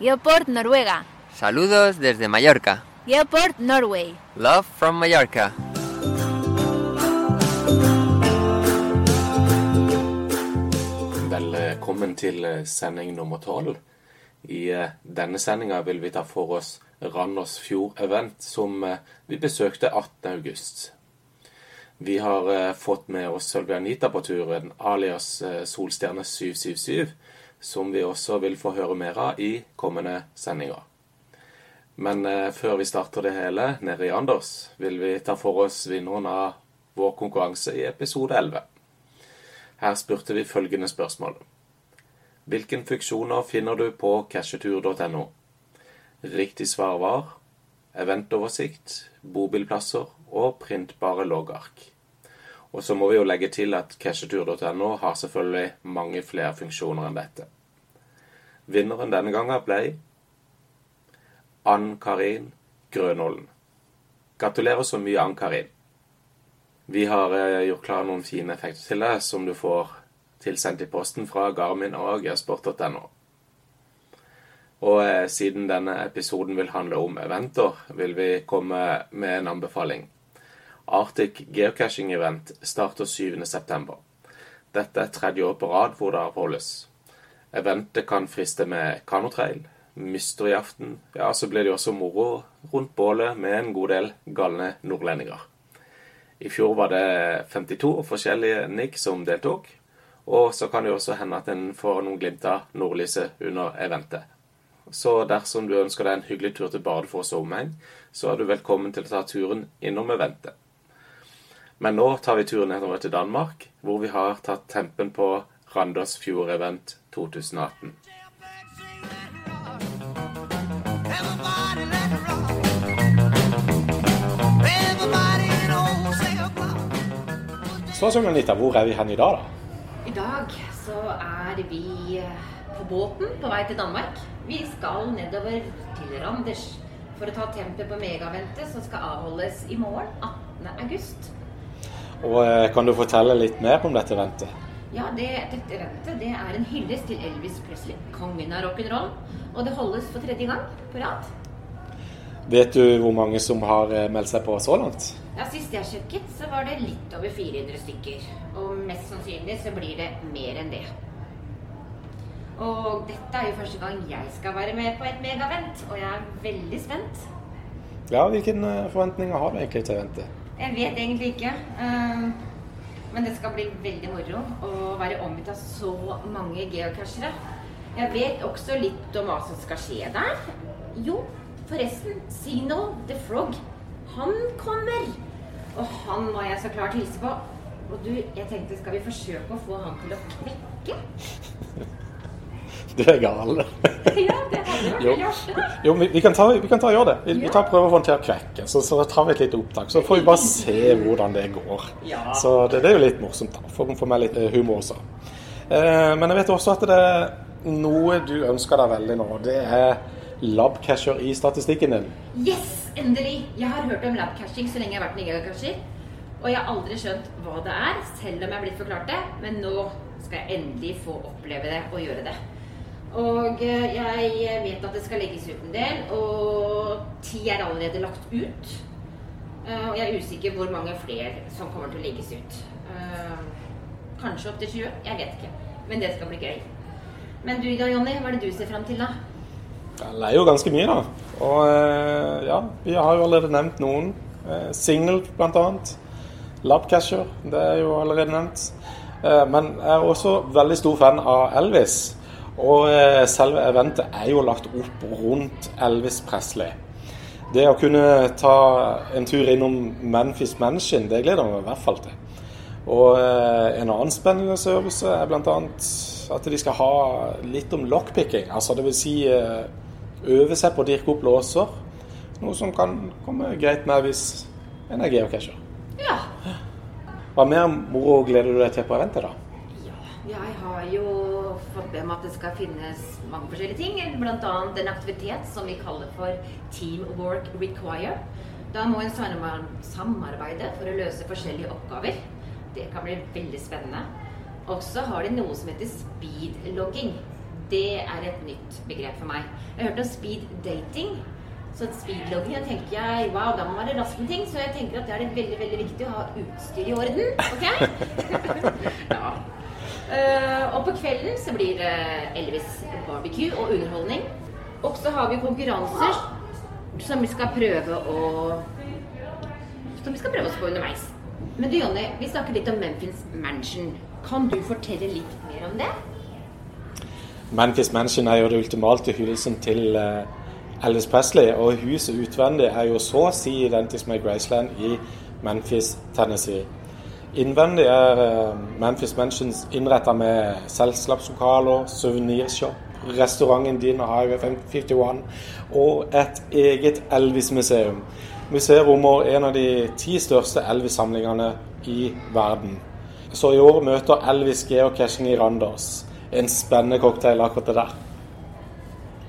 Geoport Noruega. Saludos desde Mallorca. Geoport Norway. Love from Mallorca. Velkommen til eh, sending nummer tolv. I eh, denne sendinga vil vi ta for oss Randers Fjord Event, som eh, vi besøkte 18.8. Vi har fått med oss Sølvi Anita på turen, alias Solstjerne 777, som vi også vil få høre mer av i kommende sendinger. Men før vi starter det hele nede i Anders, vil vi ta for oss vinneren av vår konkurranse i episode 11. Her spurte vi følgende spørsmål. Hvilke funksjoner finner du på cashetur.no? Riktig svar var eventoversikt, bobilplasser og printbare loggark. Og så må vi jo legge til at cashetur.no har selvfølgelig mange flere funksjoner enn dette. Vinneren denne gangen ble Ann Karin Grønålen. Gratulerer så mye, Ann Karin. Vi har eh, gjort klar noen fine effekter til deg som du får tilsendt i posten fra Garmin og geosport.no. Og eh, siden denne episoden vil handle om eventer, vil vi komme med en anbefaling. Arctic Geocaching Event starter 7.9. Dette er tredje år på rad hvor det avholdes. Eventet kan friste med kanotrail, mysteryaften, ja, så blir det også moro rundt bålet med en god del galne nordlendinger. I fjor var det 52 forskjellige nikk som deltok. Og så kan det jo også hende at en får noen glimt av nordlyset under eventet. Så dersom du ønsker deg en hyggelig tur til Bardufoss og omegn, så er du velkommen til å ta turen innom eventet. Men nå tar vi turen nedover til Danmark, hvor vi har tatt tempen på Randers Fjord Event 2018. Så Anita, hvor er vi hen i dag, da? I dag så er vi på båten på vei til Danmark. Vi skal nedover til Randers for å ta tempet på megaventet som skal avholdes i morgen, 18. august. Og eh, Kan du fortelle litt mer om dette eventet? Ja, det, Dette eventet det er en hyllest til Elvis Presley, kongen av rock'n'roll. Og det holdes for tredje gang på rad. Vet du hvor mange som har eh, meldt seg på så langt? Ja, Sist jeg sjekket, så var det litt over 400 stykker. Og mest sannsynlig så blir det mer enn det. Og dette er jo første gang jeg skal være med på et megavent, og jeg er veldig spent. Ja, Hvilke eh, forventninger har du egentlig til eventet? Jeg vet egentlig ikke. Ehm, men det skal bli veldig moro å være omgitt av så mange geocachere. Jeg vet også litt om hva som skal skje der. Jo, Forresten, Sino the Frog, han kommer! Og han må jeg så klart hilse på. Og du, jeg tenkte, skal vi forsøke å få han til å kvekke? Du er gal. ja, det hadde vært. Jo, vi, vi, kan ta, vi kan ta og gjøre det. Vi, ja. vi tar prøver å håndtere han til å kvekke. Så, så tar vi et lite opptak. Så får vi bare se hvordan det går. Ja. Så det, det, er jo litt morsomt. da. Får, få med litt eh, humor også. Eh, men jeg vet også at det er noe du ønsker deg veldig nå. Det er labcasher i statistikken din. Yes, endelig! Jeg har hørt om labcashing så lenge jeg har vært en gigacasher. Og jeg har aldri skjønt hva det er, selv om jeg er blitt forklart det. Men nå skal jeg endelig få oppleve det og gjøre det. Og eh, jeg vet at det skal legges ut en del, og ti er allerede lagt ut. Eh, og jeg er usikker hvor mange flere som kommer til å legges ut. Eh, kanskje opptil 20. Jeg vet ikke. Men det skal bli gøy. Men du da, Jonny, hva er det du ser fram til, da? Jeg leier jo ganske mye, da. Og ja, vi har jo allerede nevnt noen. Eh, blant bl.a. Labcasher, det er jo allerede nevnt. Men jeg er også veldig stor fan av Elvis. Og selve eventet er jo lagt opp rundt Elvis Presley. Det å kunne ta en tur innom Memphis Mansion, det gleder jeg meg i hvert fall til. Og en annen spennende øvelse er bl.a. at de skal ha litt om lockpicking. Altså vil si øve seg på å dirke opp låser. Noe som kan komme greit med hvis en er geocacher. Ja. Hva mer moro gleder du deg til på eventet, da? Ja, jeg har jo med meg at det skal finnes mange forskjellige ting. Bl.a. en aktivitet som vi kaller for Teamwork Require. Da må en samarbeide for å løse forskjellige oppgaver. Det kan bli veldig spennende. Og så har de noe som heter speedlogging. det er et nytt begrep for meg. Jeg har hørt om speed dating. Så speedlogging, tenker jeg wow, da må man være rask med ting. Så jeg tenker at det er veldig veldig viktig å ha utstyr i orden. ok? ja. Eh, og på kvelden så blir det Elvis barbecue og underholdning. Og så har vi konkurranser som vi skal prøve å Som vi skal prøve oss på underveis. Men du Jonny, vi snakker litt om Memphis Mansion. Kan du fortelle litt mer om det? Memphis Mansion er jo det ultimate hylelsen til eh, Elvis Presley. Og huset utvendig er jo så å si identisk med Graceland i Memphis, Tennessee. Innvendig er eh, Memphis Mansions innretta med selskapslokaler, suvenirshop, restauranten din Highway 51 og et eget Elvis-museum. Museet rommer en av de ti største Elvis-samlingene i verden. Så i år møter Elvis geocaching i Randers. En spennende cocktail akkurat det der.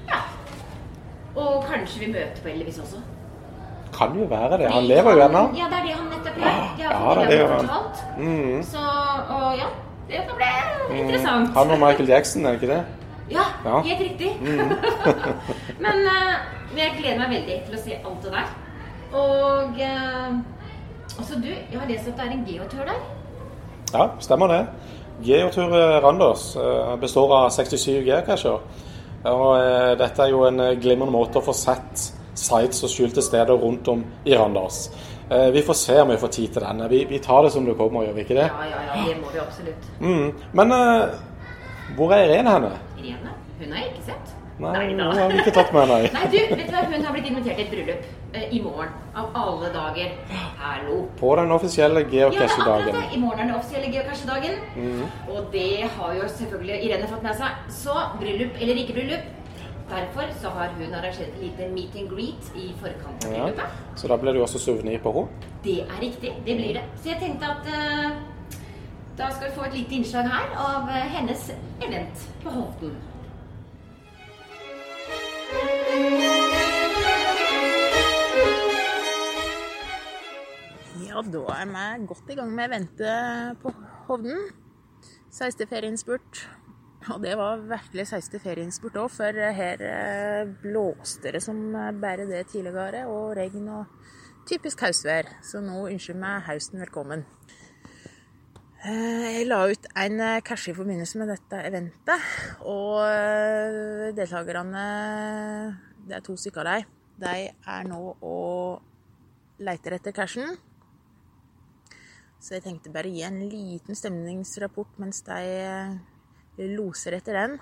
Ja. Og kanskje vi møter på Elvis også? Kan jo være det. Han lever jo ennå. Ja, det er det han nettopp gjør. Det har Ja, familien det gjør han. Mm. Så, og ja, det kan bli interessant. Han og Michael Jackson, er det ikke det? Ja, Ja. Mm. helt riktig. Men eh, jeg gleder meg veldig til å se alt det der. Og uh, også du, jeg har lest at det er en geotur der. Ja, stemmer det. Geotur Randers eh, består av 67 geocacher. Og uh, dette er jo en glimrende måte å få sett sites og skjulte steder rundt om i Randers. Eh, Vi får se om vi får tid til denne. Vi, vi tar det som det kommer, gjør vi ikke det? Ja, ja, ja, det må vi absolutt. Mm. Men eh, hvor er Irene henne? Irene, hun har jeg ikke sett. Nei, Neida. hun har vi ikke tatt med, nei. Nei, du, vet du hva? Hun har blitt invitert til et bryllup eh, i morgen. Av alle dager. Hallo. På den offisielle Ja, geocache-dagen. det. I morgen er den offisielle geocache-dagen. Mhm. Og det har jo selvfølgelig Irene fått med seg. Så bryllup eller ikke bryllup. Derfor så har hun arrangert et lite meet and greet i forkant av Ja. bryllupet. Så da blir det jo også suvenir på henne. Det er riktig. Det blir det. Så jeg tenkte at uh, da skal vi få et lite innslag her av eh, hennes event på Hovden. Ja, da er vi godt i gang med eventet på Hovden. 16. ferieinnspurt. Og det var virkelig 16. ferieinnspurt òg, for her eh, blåste det som bare det tidligere, og regn og typisk høstvær. Så nå ønsker vi høsten velkommen. Eh, Jeg la ut en cash i forbindelse med dette eventet, og eh, deltakerne, det er to stykker av dem, de er nå og leter etter cashen. Så jeg tenkte bare å gi en liten stemningsrapport mens de eh, loser etter den.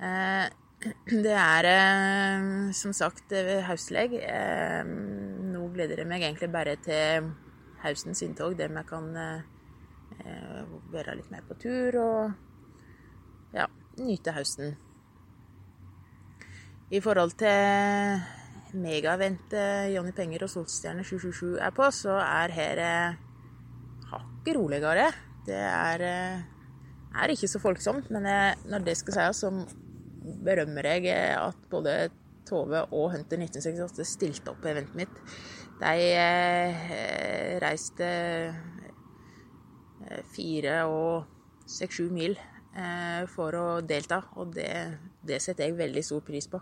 Eh, Det er eh, som sagt hauslegg. Eh, Nå gleder jeg meg egentlig bare til haustens inntog, der vi kan være litt mer på tur og ja, nyte høsten. I forhold til megaeventet Jonny Penger og Solstjerne 777 er på, så er her eh, hakket roligere. Det er, er ikke så folksomt, men jeg, når det skal sies, så berømmer jeg at både Tove og Hunter 1968 stilte opp på eventet mitt. De eh, reiste eh, fire og seks-sju mil eh, for å delta, og det, det setter jeg veldig stor pris på.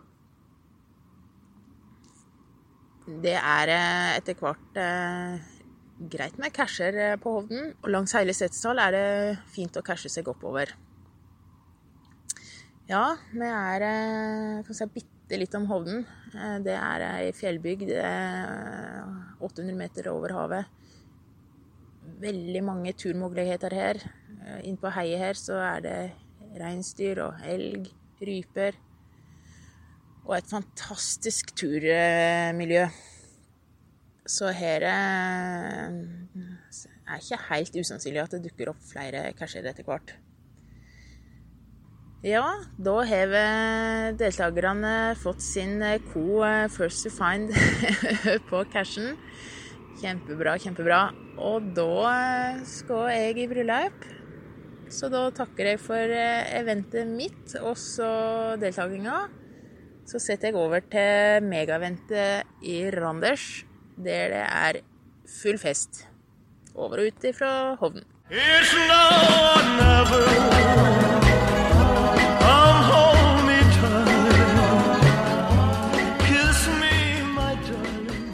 Det er eh, etter hvert eh, greit med casher eh, på Hovden, og langs hele Setesdal er det fint å cashe seg oppover. Ja, vi er kan si bitte litt om Hovden. Eh, Det er ei fjellbygd eh, 800 meter over havet. Veldig mange turmuligheter her. Innpå Inn på heiet her så er det reinsdyr og elg, ryper. Og et fantastisk turmiljø. Så her eh, er ikke helt usannsynlig at det dukker opp flere casher etter hvert. Ja, da har eh, deltakerne fått sin co ko eh, First to Find på cashen. Kjempebra, kjempebra. Og da eh, skal jeg i bryllup. Så da takker jeg for eh, eventet mitt, og så deltakinga. Så setter jeg over til megaeventet i Randers, der det er full fest over og ut fra Hovden. It's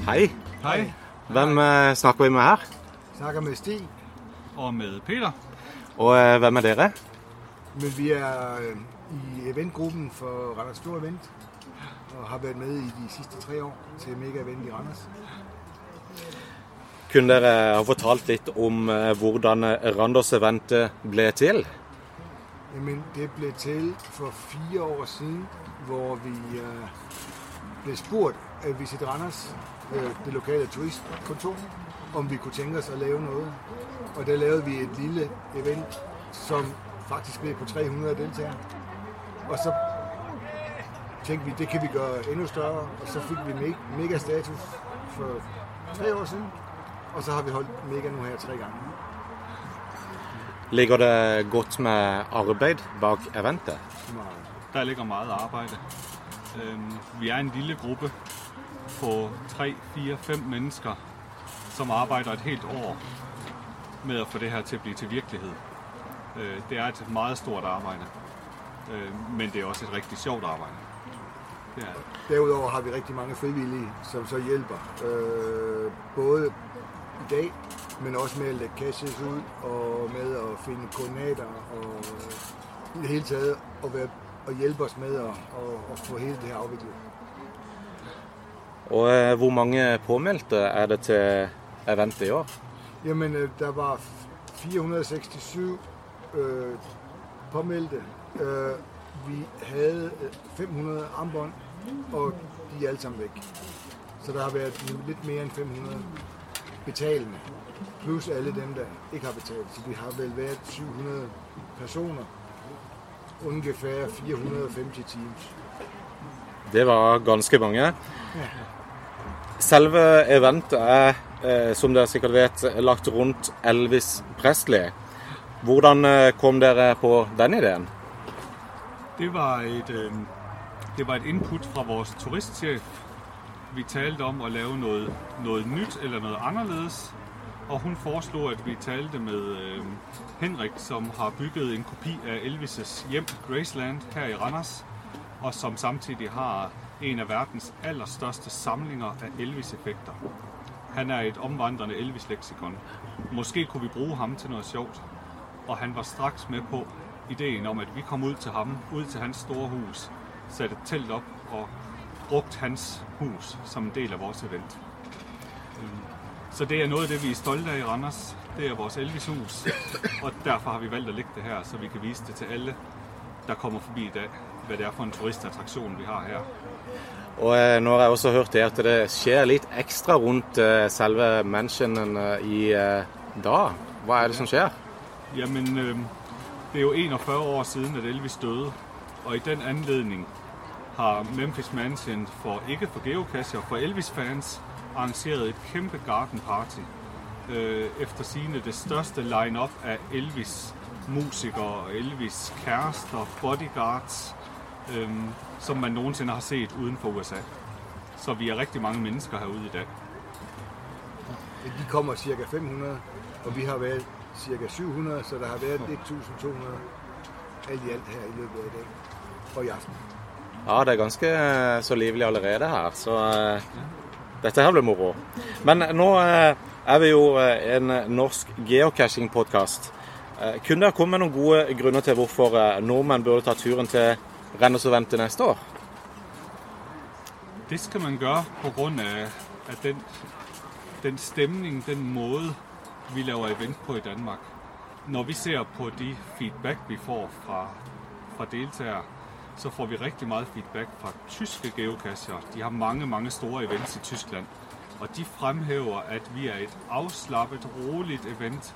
Hei. Hei. Hvem eh, snakker vi med her? Snakker med Stig. Og med Peter. Og eh, hvem er dere? Men vi er eh, i eventgruppen for Randers Stor Event. Og har vært med i de siste tre år til Mega Event i Randers. Kunne dere ha fortalt litt om eh, hvordan Randers-eventet ble til? Jamen, det ble til for fire år siden, hvor vi øh, ble spurt av Visit Randers, det lokale turistkontoret, om vi kunne tenke oss å lave noe. Og der lavede vi et lille event, som faktisk ble på 300 deltakere. Og så tenkte vi, det kan vi gjøre enda større, og så fikk vi megastatus mega for tre år siden. Og så har vi holdt mega nu her tre gange. Ligger det godt med arbeid bak eventet? Der ligger meget arbeid. Vi er en lille gruppe på 3, 4, 5 mennesker, som arbeider et helt år med at få det her til å bli til virkelighed. Øh, Det er et meget stort arbejde, Øh, men det er også et riktig sjovt det. Derudover har vi riktig mange frivillige, som så hjælper. Øh, både i dag, men også med at lægge caches ud, og med at finde koordinater, og i det hele taget at, være, at hjælpe os med at, at, at få hele det her afviklet. Og eh, hvor mange påmeldte er det til eventet i år? Jamen, øh, der var 467 øh, påmeldte. Øh, vi havde øh, 500 armbånd, og de er alle sammen væk. Så der har været lidt mere end 500 betalende. Plus alle dem, der ikke har betalt. Så vi har vel været 700 personer. Ungefær 450 teams. Det var ganske mange. Selve eventet er, eh, som dere sikkert vet, lagt rundt Elvis Presley. Hvordan eh, kom dere på den ideen? Det var et, øh, det var et input fra vår turistchef. Vi talte om at lave noget, noget nyt eller noget anderledes. Og hun foreslog, at vi talte med øh, Henrik, som har bygget en kopi af Elvis' hjem, Graceland, her i Randers. Og som samtidig har en af verdens allerstørste samlinger af Elvis-effekter. Han er et omvandrende Elvis-leksikon. Måske kunne vi bruge ham til noget sjovt. Og han var straks med på ideen om, at vi kom ud til ham, ud til hans store hus, satte et telt op og brugte hans hus som en del av vores event. Så det er noget af det, vi er stolte af i Randers. Det er vores Elvis-hus, og derfor har vi valgt at lægge det her, så vi kan vise det til alle, der kommer forbi i dag, hvad det er for en turistattraktion, vi har her. Og eh, nå har jeg også hørt det at det skjer litt ekstra rundt eh, selve mansionen eh, i dag. Hva er det som skjer? Jamen, øh, det er jo 41 år siden, at Elvis døde, og i den anledning har Memphis Mansion for ikke for geocacher, for Elvis-fans arrangeret et kæmpe garden party. Øh, efter sine det største line-up af Elvis-musikere, Elvis kærester, bodyguards, øh, som man nogensinde har set uden for USA. Så vi er rigtig mange mennesker herude i dag. De kommer cirka 500, og vi har været cirka 700, så der har været 1200 alt i alt her i løbet af i dag og i aften. Ja, det er ganske eh, så livlig allerede her, så eh, dette her blir moro. Men nå eh, er vi jo en norsk geocaching-podkast. Kunne dere komme med noen gode grunner til hvorfor nordmenn burde ta turen til Rennes og Vente neste år? Det skal man gjøre af, af den, den stemning, den måde, vi laver event på i Danmark. Når vi ser på de feedback, vi får fra, fra deltagere, så får vi rigtig meget feedback fra tyske geocacher. De har mange, mange store events i Tyskland. Og de fremhæver, at vi er et afslappet, roligt event.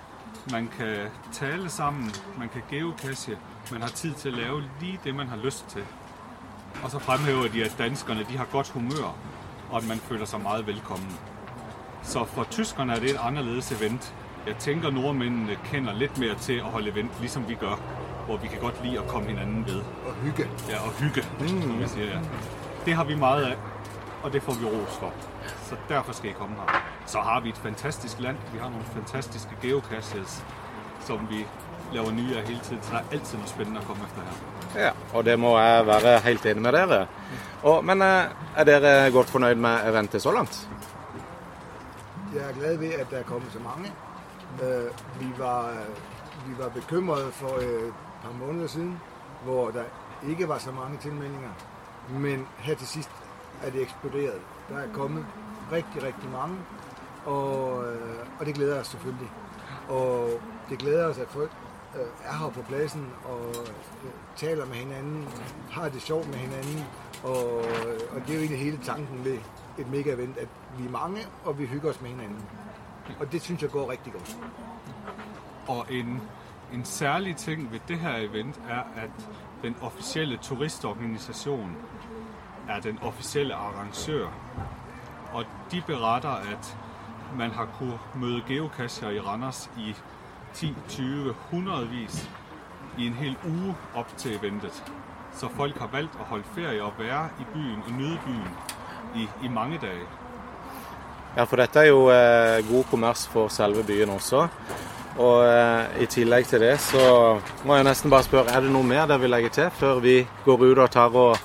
Man kan tale sammen, man kan geocache, man har tid til at lave lige det, man har lyst til. Og så fremhæver de, at danskerne de har godt humør, og at man føler sig meget velkommen. Så for tyskerne er det et anderledes event. Jeg tænker, at nordmændene kender lidt mere til at holde event, ligesom vi gør, hvor vi kan godt lide at komme hinanden ved. Og hygge. Ja, og hygge, mm. som jeg siger. Ja. Det har vi meget af, og det får vi ros for. Så derfor skal I komme her. Så har vi et fantastisk land. Vi har nogle fantastiske geocaches, som vi laver nye af hele tiden. Så der er altid noget spændende at komme efter her. Ja, og det må jeg være helt enig med dere. Og, men eh, er dere godt fornøyd med eventet så langt? jeg er glad ved, at der er kommet så mange. Øh, vi, var, vi var bekymrede for øh, et par måneder siden, hvor der ikke var så mange tilmeldinger. Men her til sidst er det eksploderet. Der er kommet rigtig, rigtig mange, og, øh, og det glæder os selvfølgelig. Og det glæder os, at folk øh, er her på pladsen og øh, taler med hinanden, har det sjovt med hinanden, og, og det er jo egentlig hele tanken ved et mega-event, at vi er mange, og vi hygger os med hinanden. Og det synes jeg går rigtig godt. Og en, en særlig ting ved det her event er, at den officielle turistorganisation er den officielle arrangør. Og de beretter, at man har kunnet møde geocacher i Randers i 10, 20, 100 vis i en hel uge op til eventet. Så folk har valgt at holde ferie og være i byen og nyde byen i, i mange dage. Ja, for dette er jo eh, god kommers for selve byen også. Og eh, i tillegg til det så må jeg nesten bare spørre, er det noe mer dere vil legge til før vi går ut og tar og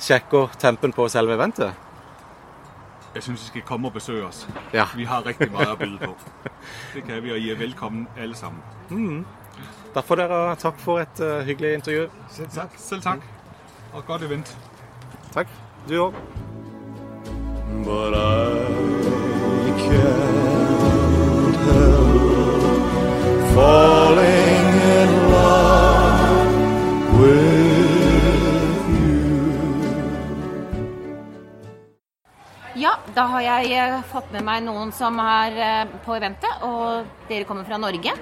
sjekker tempen på selve eventet? Jeg synes, vi skal komme og besøke oss. Ja. Vi har riktig mye å by på. Det kan vi, og I er velkommen alle sammen. Da får dere takk for et uh, hyggelig intervju. Selv takk. Selv takk. og godt event. Takk. Du òg. Har jeg fått med meg noen som er eh, på eventet, og dere kommer fra Norge.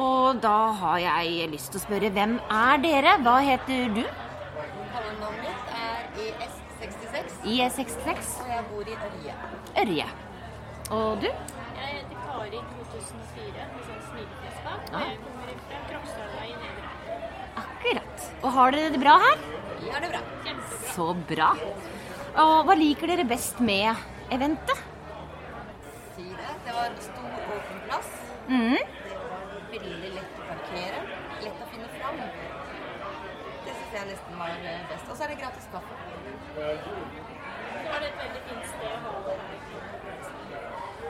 Og da har jeg lyst til å spørre, hvem er dere? Hva heter du? Navnet mitt er IS66. IS66. og jeg bor i Ørje. Ørje. Og du? Jeg heter Kari 2004 med sånn smilefjesbak, Ja. og jeg kommer fra Krokstadla i Nedre. Akkurat. Og har dere det bra her? Vi har det bra. Kjempebra. Så bra. Og hva liker dere best med eventet? Si det. Det var stor åpen plass. Mhm. Veldig lett å parkere. Lett å finne fram. Det syns jeg nesten var best. Og så er det gratis kaffe. Så var det et veldig fint sted å ha det her.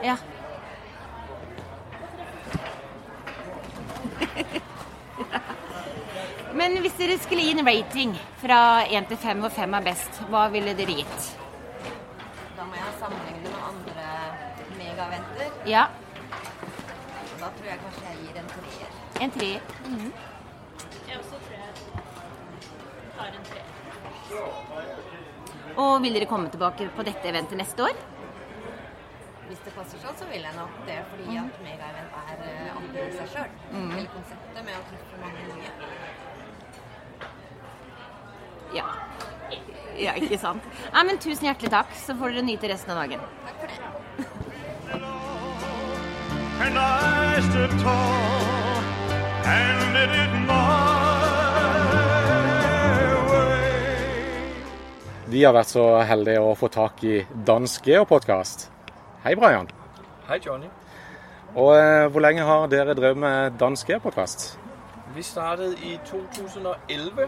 Ja. Men hvis dere skulle gi en rating fra 1 til 5, hvor 5 er best, hva ville dere gitt? Da må jeg sammenligne med andre megaventer. Ja, Da tror jeg kanskje jeg gir en treer. en treer. Mhm. Jeg også tror jeg tar en treer. Og vil dere komme tilbake på dette eventet neste år? Hvis det passer sånn, så vil jeg nok det. Fordi at megaevent er annerledes enn i seg sjøl. Hele konseptet med å treffe mange nye. Ja. Ja, ikke sant? Nei, men tusen hjertelig takk, så får dere nyte resten av dagen. Takk for det. And I stood tall and did it my way. Vi har vært så heldige å få tak i Dansk Geopodkast. Hei, Brian. Hei, Johnny. Og eh, hvor lenge har dere drevet med Dansk Geopodkast? Vi startet i 2011,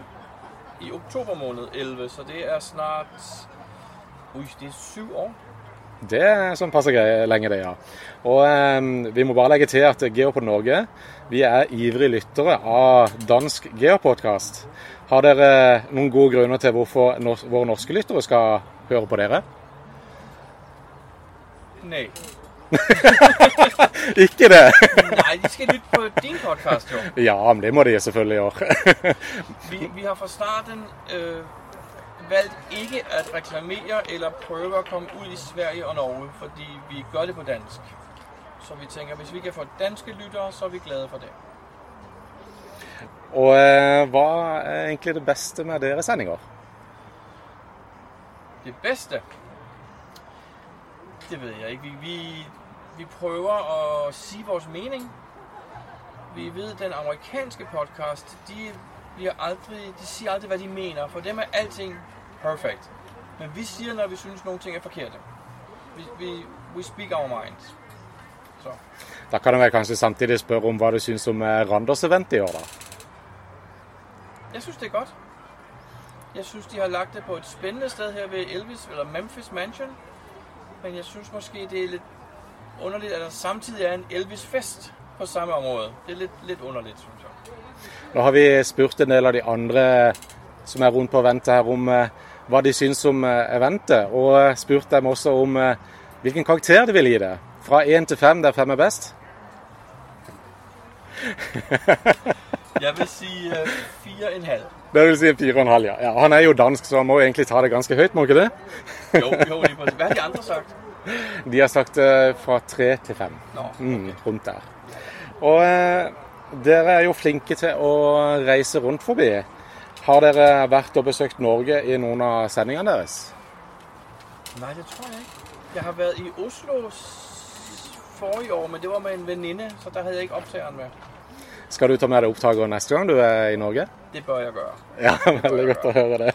i oktober måned 11, så det er snart Ui, det er syv år. Det er sånn passe lenge, det, ja. Og eh, vi må bare legge til at Geopod Norge vi er ivrige lyttere av Dansk Geopodkast. Har dere noen gode grunner til hvorfor nors våre norske lyttere skal høre på dere? Nej. Ikke det? Nei, de skal lytte på din podcast, jo. Ja, men det må de selvfølgelig gjøre. Vi, vi har fra starten øh, valgt ikke at reklamere eller prøve å komme ut i Sverige og Norge, fordi vi gjør det på dansk. Så vi tenker hvis vi kan få danske lyttere, så er vi glade for det. Og øh, hva er egentlig det beste med deres sendinger? Det beste? Det ved jeg ikke. Vi, vi, vi prøver at sige vores mening. Vi ved, at den amerikanske podcast, de, bliver aldrig, de siger aldrig, hvad de mener. For dem er alting perfect. Men vi siger, når vi synes, nogle ting er forkerte. Vi, vi, we speak our minds. Så. Da kan jeg kanskje samtidig spørre om hva du syns om eh, Randers-event i år, da? Jeg synes, det er godt. Jeg synes, de har lagt det på et spændende sted her ved Elvis, eller Memphis Mansion. Men jeg synes måske, det er lidt underligt, at der samtidig er en Elvis-fest på samme område. Det er litt, litt underligt, synes jeg. Nå har vi spurt en del av de andre som er rundt på eventet her om eh, hva de syns om eh, eventet, og eh, spurt dem også om eh, hvilken karakter de vil gi det. Fra én til fem, der fem er best. Jeg vil si fire og en halv. Det vil si fire og en halv, ja. ja. Han er jo dansk, så han må egentlig ta det ganske høyt, må ikke det? Jo, jo, det er Hva har de andre sagt? De har sagt eh, fra tre til fem. Mm, rundt der. Og eh, dere er jo flinke til å reise rundt forbi. Har dere vært og besøkt Norge i noen av sendingene deres? Nei, det tror jeg ikke. Jeg har vært i Oslo forrige år, men det var med en venninne, så der hadde jeg ikke opptakeren med. Skal du ta med deg opptaker neste gang du er i Norge? Det bør jeg gjøre. Ja, veldig godt å høre det.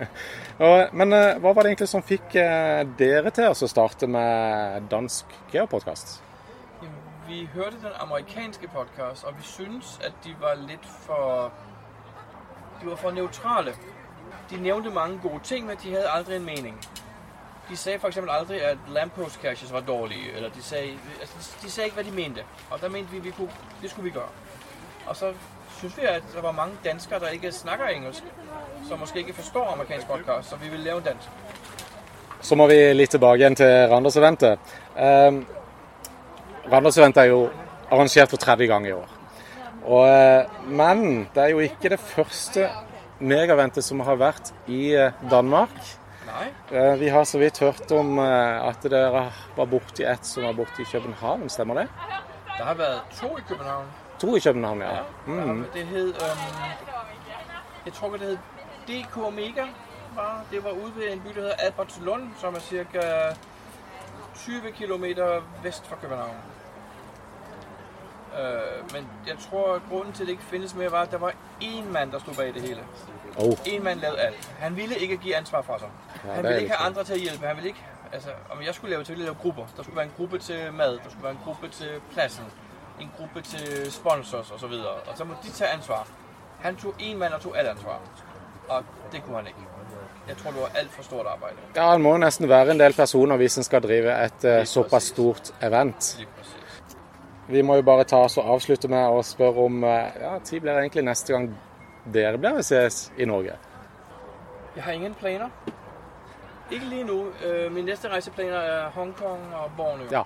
Men eh, hva var det egentlig som fikk eh, dere til å starte med dansk geopodkast? Vi hørte den amerikanske podcast, og vi syntes at de var litt for... De var for nøytrale. De nevnte mange gode ting, men de hadde aldri en mening. De for eksempel aldrig, at lamppost caches var dårlige, eller de sagde, altså, ikke, hvad de mente. Og der mente vi, vi kunne, det skulle vi gøre. Og så synes vi, at der var mange danskere, der ikke snakker engelsk, som måske ikke forstår amerikansk podcast, så vi ville lave en dansk. Så må vi litt tilbake igjen til Randers-eventet. Um, Randers-eventet er jo arrangert for tredje gang i år. Og, eh, men det er jo ikke det første megaventet som har vært i eh, Danmark. Eh, Vi har så vidt hørt om eh, at dere var borti et som var borte i København, stemmer det? Der har vært to i København. To i København, ja. Mm. Det hed, um, jeg tror det hed DK Omega. Var, det var ude ved en by, der hedder Albertslund, som er cirka 20 km vest for København. Uh, men jeg tror, grunnen grunden til, at det ikke finnes mer, var, at det var én mann der stod bak det hele. Oh. En mand lavede alt. Han ville ikke give ansvar fra sig. Ja, han ville ikke have andre til at hjælpe. Han ville ikke, altså, om jeg skulle lave, så ville jeg lave grupper. Der skulle være en gruppe til mad, der skulle være en gruppe til pladsen, en gruppe til sponsors osv. Og så må de tage ansvar. Han tog en mand og tog alt ansvar. Og det kunne han ikke. Jeg tror, det var alt for stort arbejde. Ja, Han må næsten være en del personer hvis han skal drive et eh, såpass stort event. Lige præcis. Vi må jo bare ta oss og avslutte med å spørre om eh, ja, tid blir det egentlig neste gang dere blir ses i Norge? Jeg har ingen planer. Ikke lige nå. Min neste reiseplaner er Hongkong og Borneo. Ja.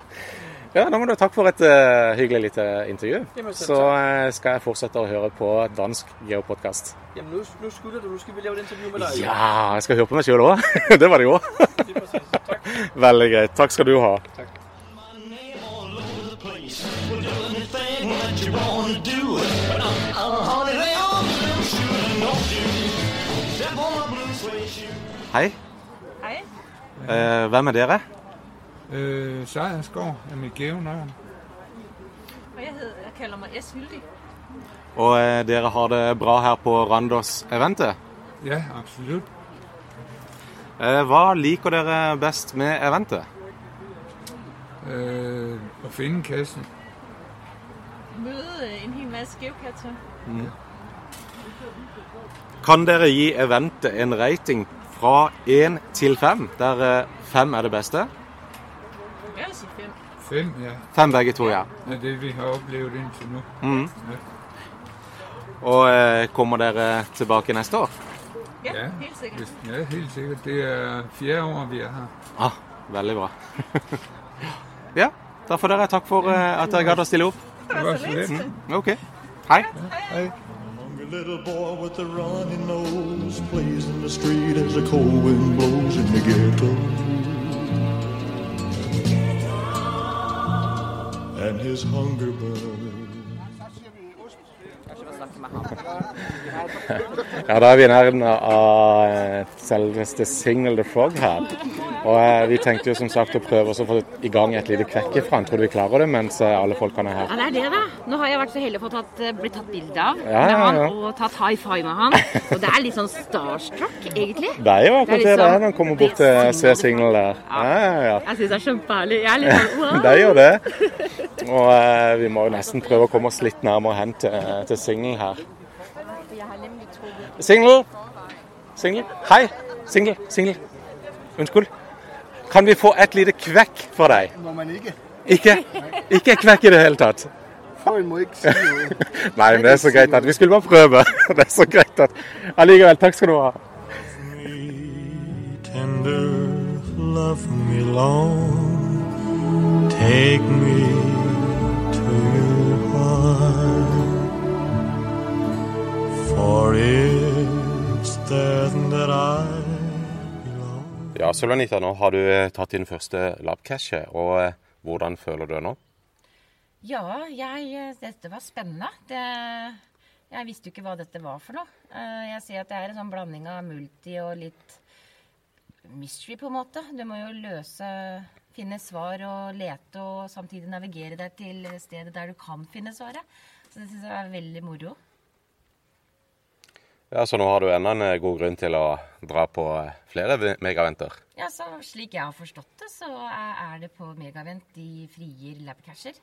ja, da må du takk for et uh, hyggelig lite intervju. Jamen, Så eh, skal jeg fortsette å høre på dansk geopodkast. Jamen, nå, nå skylder du. Nå skal vi lage et intervju med deg. Ja, jeg skal høre på meg sjøl òg. det var det jo. Veldig greit. Takk skal du ha. anything Hei. Hei. Eh, hvem er dere? Eh, Sejrsgaard er mitt gævenavn. Og jeg, hedder, jeg kaller meg S. Hyldig. Og eh, dere har det bra her på Randers-eventet. Ja, absolutt. Eh, hva liker dere best med eventet? å finne finde kassen. Møde øh, en hel masse geocacher. Mm. Kan dere gi eventet en rating fra 1 til 5, der 5 er det beste? Jeg vil si fem. Fem, ja. 5 begge to, ja. Det Er det, vi har opplevd inntil nå. Mm. Ja. Og eh, kommer dere tilbake neste år? Ja, helt sikkert. Ja, helt sikkert. Det er fjerde år, vi er her. Ah, veldig bra. ja, da får dere takk for eh, at dere gadd å stille opp. Det var så lidt. Mm, OK. Hei. Hei. Little boy with a runny nose plays in the street as the cold wind blows in the ghetto. And his hunger burns. Ja, da er vi i nærheten av eh, selveste Single the Frog her. Og eh, vi tenkte jo som sagt å prøve å få i gang et lite kvekk ifra. Tror du vi klarer det mens eh, alle folkene er Ja, det er det, da. Nå har jeg vært så heldig å få tatt, bli tatt bilde av Ja, med han, ja. og tatt high five med han. Og det er litt sånn starstruck, egentlig. Det er jo akkurat det er liksom- er når han kommer bort til C Single der. Ja, ja, ja. Jeg syns det er kjempeherlig. Jeg er litt sånn wow. Det gjør det. Og eh, vi må jo nesten prøve å komme oss litt nærmere hen til, til Single her. Signal! Single? Hei! single, single. Unnskyld. Kan vi få et lite kvekk fra deg? Må man ikke? Ikke, ikke kvekk i det hele tatt. Folk må ikke si noe. Nei, men det er så greit at vi skulle bare prøve. Det er så greit at Allikevel, takk skal du ha. tender, love me long, take me to your heart, for it's then that I Ja, Sølvanita, nå har du eh, tatt din første labcashe, og eh, hvordan føler du det nå? Ja, jeg, eh, dette var spennende. Det, jeg visste jo ikke hva dette var for noe. Eh, Jeg ser at det er en sånn blanding av multi og litt mystery, på en måte. Du må jo løse Finne svar og lete og samtidig navigere deg til stedet der du kan finne svaret. Så det syns jeg er veldig moro. Ja, Så nå har du enda en eh, god grunn til å dra på eh, flere megaventer. Ja, så Slik jeg har forstått det, så er det på Megavent de frier labcasher.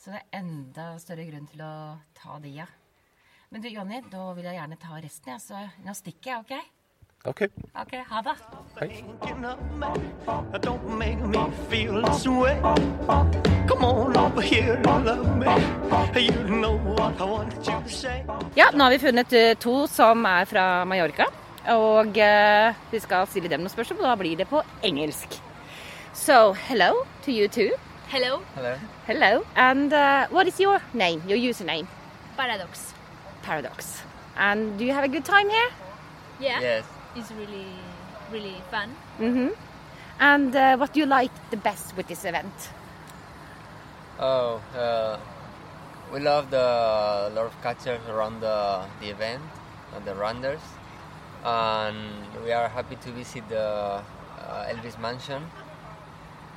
Så det er enda større grunn til å ta de, ja. Men du, Jonny, da vil jeg gjerne ta resten, ja. Så nå stikker jeg, OK? OK. Ok, Ha det. thinking of me. Don't make me feel this way. Come on over here and love me. You know what I want you to say. Ja, nå har vi funnet eh, to som er fra Mallorca. Og eh, vi skal stille dem noen spørsmål, og da blir det på engelsk. So, hello to you two. Hello. Hello. Hello. And uh, what is your name, your username? Paradox. Paradox. And do you have a good time here? Yeah. Yes. It's really, really fun. Mm-hmm. And uh, what do you like the best with this event? Oh, uh, we love the lot of catchers around the, the event and the runners, and we are happy to visit the uh, Elvis Mansion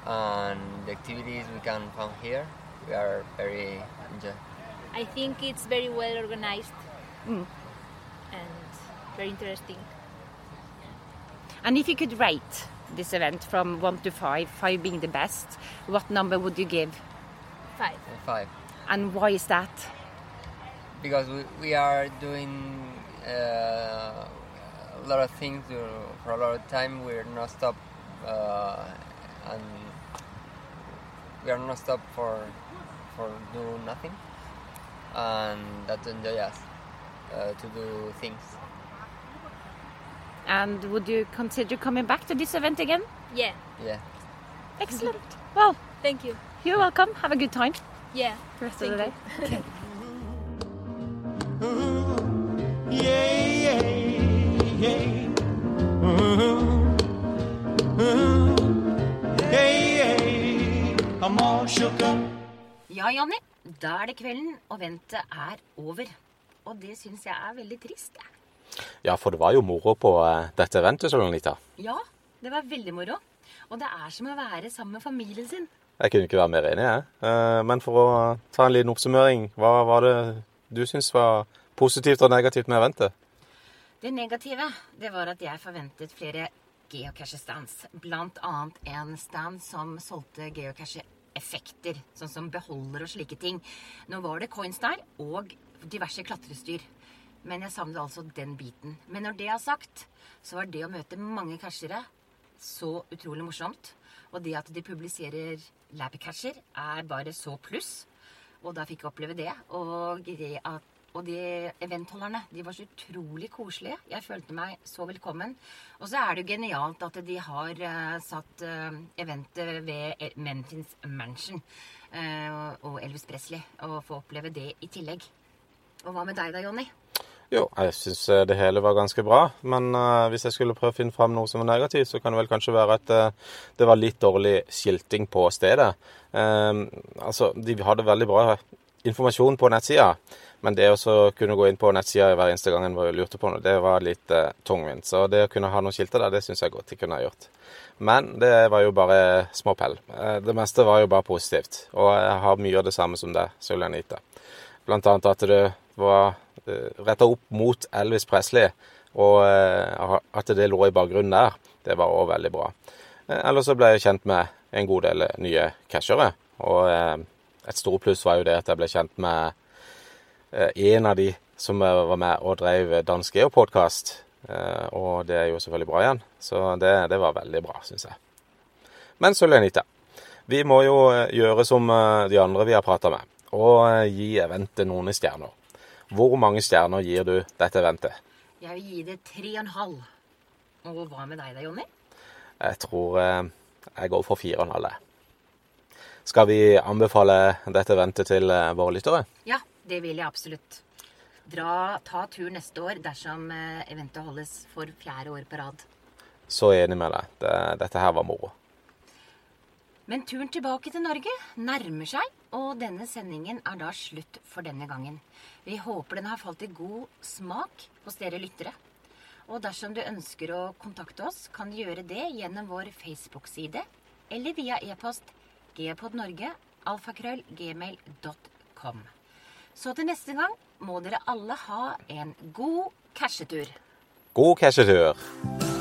and the activities we can find here. We are very enjoy. I think it's very well organized Mm. and very interesting. And if you could rate this event from 1 to 5, 5 being the best, what number would you give? Five. Uh, Five. And why is that? because we, we are doing uh, a lot of things uh, for a lot of time. We're not stop uh, and we are not stop for for do nothing, and that enjoy us uh, to do things. And would you consider coming back to this event again? Yeah. Yeah. Excellent. Well, Thank you. you're welcome. Have a good time Yeah. the rest Thank of the day. you. Yeah, yeah, yeah. Ja, Jonny. Da er det kvelden, og ventet er over. Og det syns jeg er veldig trist. jeg. Ja, for det var jo moro på eh, dette eventet, Sølvanita. Ja, det var veldig moro. Og det er som å være sammen med familien sin. Jeg kunne ikke være mer enig, jeg. Eh, Men for å ta en liten oppsummering, hva var det du syns var positivt og negativt med eventet? Det negative det var at jeg forventet flere geocache-stands. Blant annet en stand som solgte geocache-effekter, sånn som beholder og slike ting. Nå var det coins der, og diverse klatrestyr. Men jeg savner altså den biten. Men når det er sagt, så var det å møte mange cashere så utrolig morsomt. Og det at de publiserer labcasher, er bare så pluss. Og da fikk jeg oppleve det. Og det at og de eventholderne de var så utrolig koselige. Jeg følte meg så velkommen. Og så er det jo genialt at de har uh, satt uh, eventet ved El- Mansion uh, og Elvis Presley. Og få oppleve det i tillegg. Og hva med deg da, Jonny? Jo, jeg syns det hele var ganske bra. Men uh, hvis jeg skulle prøve å finne fram noe som var negativt, så kan det vel kanskje være at uh, det var litt dårlig skilting på stedet. Eh, altså, de hadde veldig bra informasjon på nettsida, men det å kunne gå inn på nettsida hver eneste gang en lurte på noe, det var litt eh, tungvint. Så det å kunne ha noen skilter der, det syns jeg godt de kunne ha gjort. Men det var jo bare småpell. Eh, det meste var jo bare positivt. Og jeg har mye av det samme som deg, Sulianita. Blant annet at det var retta opp mot Elvis Presley, og eh, at det lå i bakgrunnen der, det var òg veldig bra. Eh, Ellers ble jeg kjent med en god del nye cashere, og eh, et stort pluss var jo det at jeg ble kjent med eh, en av de som eh, var med og drev Dansk Geo-podkast. og det er jo selvfølgelig bra igjen, så det, det var veldig bra, syns jeg. Men så Lenita, Vi må jo eh, gjøre som eh, de andre vi har prata med, og eh, gi eventet noen stjerner. Hvor mange stjerner gir du dette eventet? Jeg vil gi det tre og en halv. Og hva med deg da, Jonny? Jeg tror eh, jeg går for fire og en halv. Skal vi anbefale dette eventet til eh, våre lyttere? Ja, det vil jeg absolutt. Dra, ta tur neste år dersom eh, eventet holdes for fjerde år på rad. Så enig med deg. Dette her var moro. Men turen tilbake til Norge nærmer seg, og denne sendingen er da slutt for denne gangen. Vi håper den har falt i god smak hos dere lyttere. Og dersom du ønsker å kontakte oss, kan du gjøre det gjennom vår Facebook-side eller via e-post gpodnorge alfakrøll gmail.com. Så til neste gang må dere alle ha en god cashetur. God cashetur!